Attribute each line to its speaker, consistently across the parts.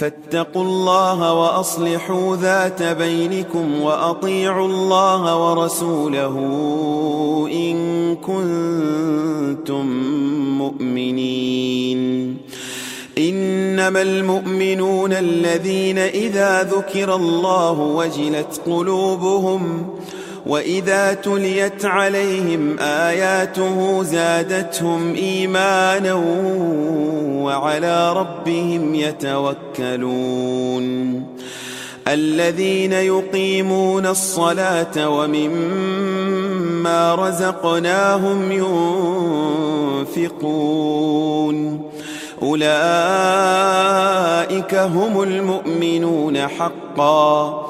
Speaker 1: فاتقوا الله وأصلحوا ذات بينكم وأطيعوا الله ورسوله إن كنتم مؤمنين. إنما المؤمنون الذين إذا ذكر الله وجلت قلوبهم وإذا تليت عليهم آياته زادتهم إيمانا وعلى ربهم يتوكلون. الذين يقيمون الصلاة ومما رزقناهم ينفقون. أولئك هم المؤمنون حقا.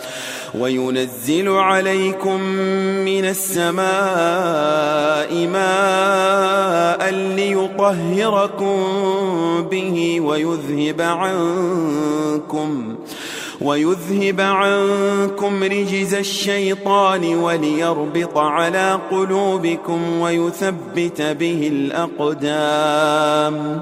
Speaker 1: وينزل عليكم من السماء ماء ليطهركم به ويذهب عنكم ويذهب عنكم رجز الشيطان وليربط على قلوبكم ويثبت به الأقدام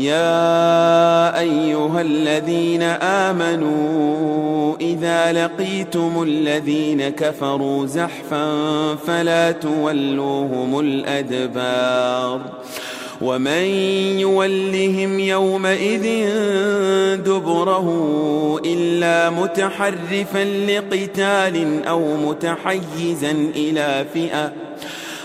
Speaker 1: يا أيها الذين آمنوا إذا لقيتم الذين كفروا زحفا فلا تولوهم الأدبار ومن يولهم يومئذ دبره إلا متحرفا لقتال أو متحيزا إلى فئة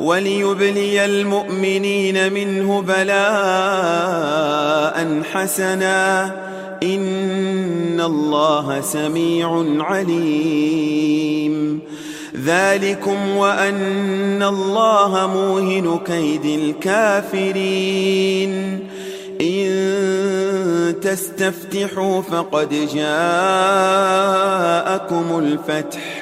Speaker 1: وليبلي المؤمنين منه بلاء حسنا. إن الله سميع عليم. ذلكم وأن الله موهن كيد الكافرين. إن تستفتحوا فقد جاءكم الفتح.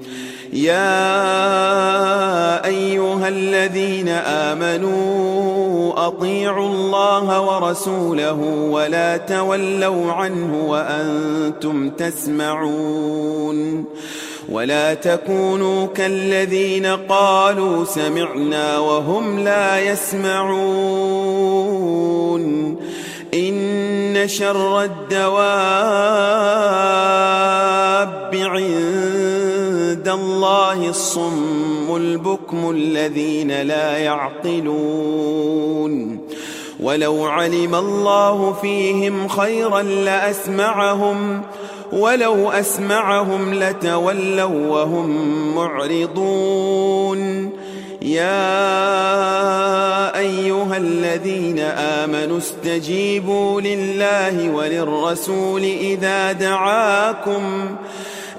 Speaker 1: يا أيها الذين آمنوا أطيعوا الله ورسوله ولا تولوا عنه وأنتم تسمعون ولا تكونوا كالذين قالوا سمعنا وهم لا يسمعون إن شر الدواب عند الله الصم البكم الذين لا يعقلون. ولو علم الله فيهم خيرا لأسمعهم ولو أسمعهم لتولوا وهم معرضون. يا أيها الذين آمنوا استجيبوا لله وللرسول إذا دعاكم.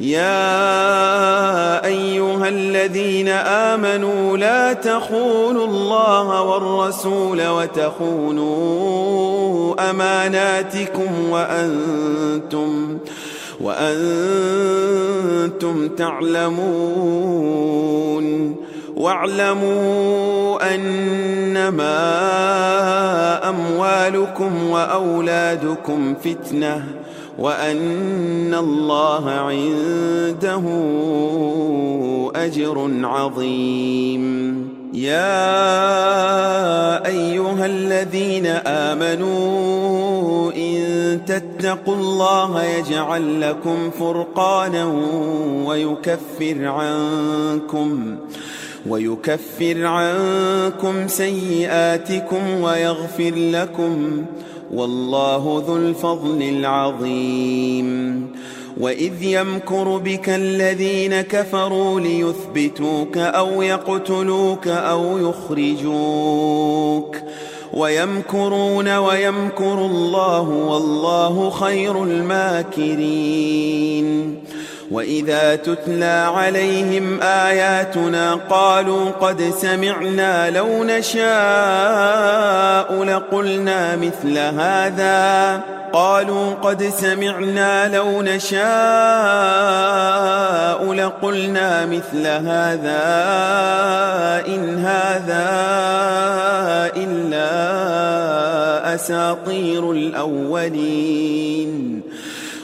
Speaker 1: يا أيها الذين آمنوا لا تخونوا الله والرسول وتخونوا أماناتكم وأنتم وأنتم تعلمون واعلموا أنما أموالكم وأولادكم فتنةٌ وأن الله عنده أجر عظيم. يا أيها الذين آمنوا إن تتقوا الله يجعل لكم فرقانا ويكفر عنكم ويكفر عنكم سيئاتكم ويغفر لكم والله ذو الفضل العظيم. وإذ يمكر بك الذين كفروا ليثبتوك أو يقتلوك أو يخرجوك. ويمكرون ويمكر الله والله خير الماكرين. وإذا تتلى عليهم آياتنا قالوا قد سمعنا لو نشاء لقلنا مثل هذا قالوا قد سمعنا لو نشاء لقلنا مثل هذا إن هذا إلا أساطير الأولين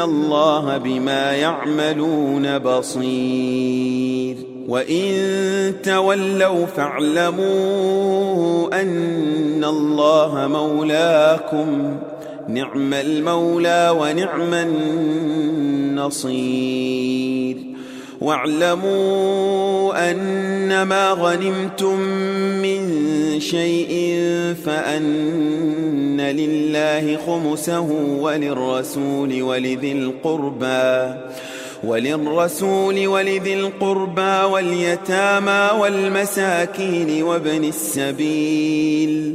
Speaker 1: الله بما يعملون بصير. وإن تولوا فاعلموا أن الله مولاكم نعم المولى ونعم النصير. واعلموا أنما غنمتم من شيء فأن لله خمسه وللرسول ولذي القربى وللرسول ولذي القربى واليتامى والمساكين وابن السبيل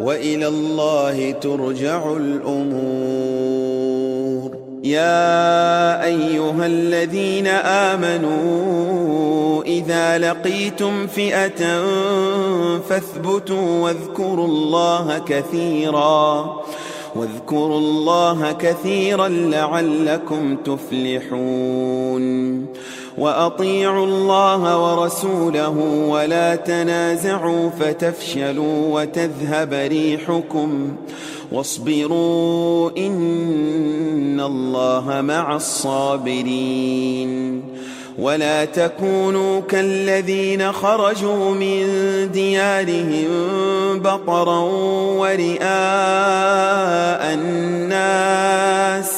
Speaker 1: وإلى الله ترجع الأمور. يا أيها الذين آمنوا إذا لقيتم فئة فاثبتوا واذكروا الله كثيرا واذكروا الله كثيرا لعلكم تفلحون. وأطيعوا الله ورسوله ولا تنازعوا فتفشلوا وتذهب ريحكم واصبروا إن الله مع الصابرين ولا تكونوا كالذين خرجوا من ديارهم بطرا ورئاء الناس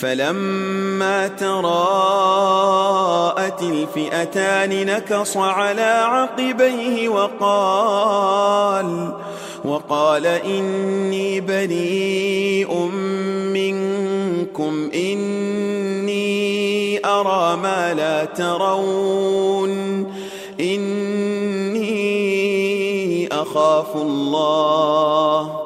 Speaker 1: فلما تراءت الفئتان نكص على عقبيه وقال وقال إني بريء منكم إني أرى ما لا ترون إني أخاف الله.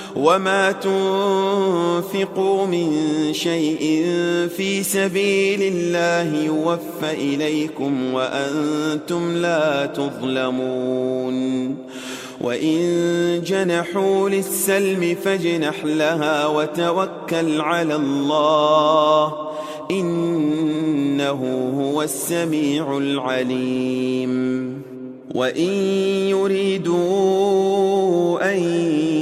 Speaker 1: وما تنفقوا من شيء في سبيل الله يوفى إليكم وأنتم لا تظلمون وإن جنحوا للسلم فاجنح لها وتوكل على الله إنه هو السميع العليم وإن يريدوا أن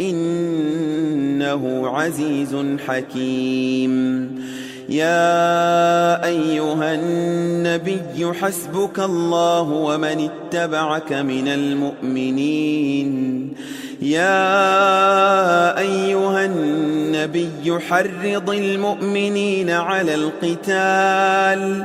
Speaker 1: إنه عزيز حكيم. يا أيها النبي حسبك الله ومن اتبعك من المؤمنين. يا أيها النبي حرض المؤمنين على القتال.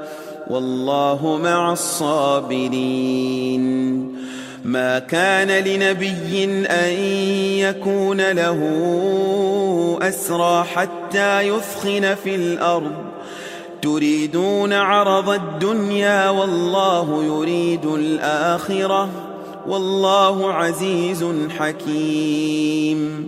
Speaker 1: والله مع الصابرين. ما كان لنبي أن يكون له أسرى حتى يثخن في الأرض. تريدون عرض الدنيا والله يريد الآخرة. والله عزيز حكيم.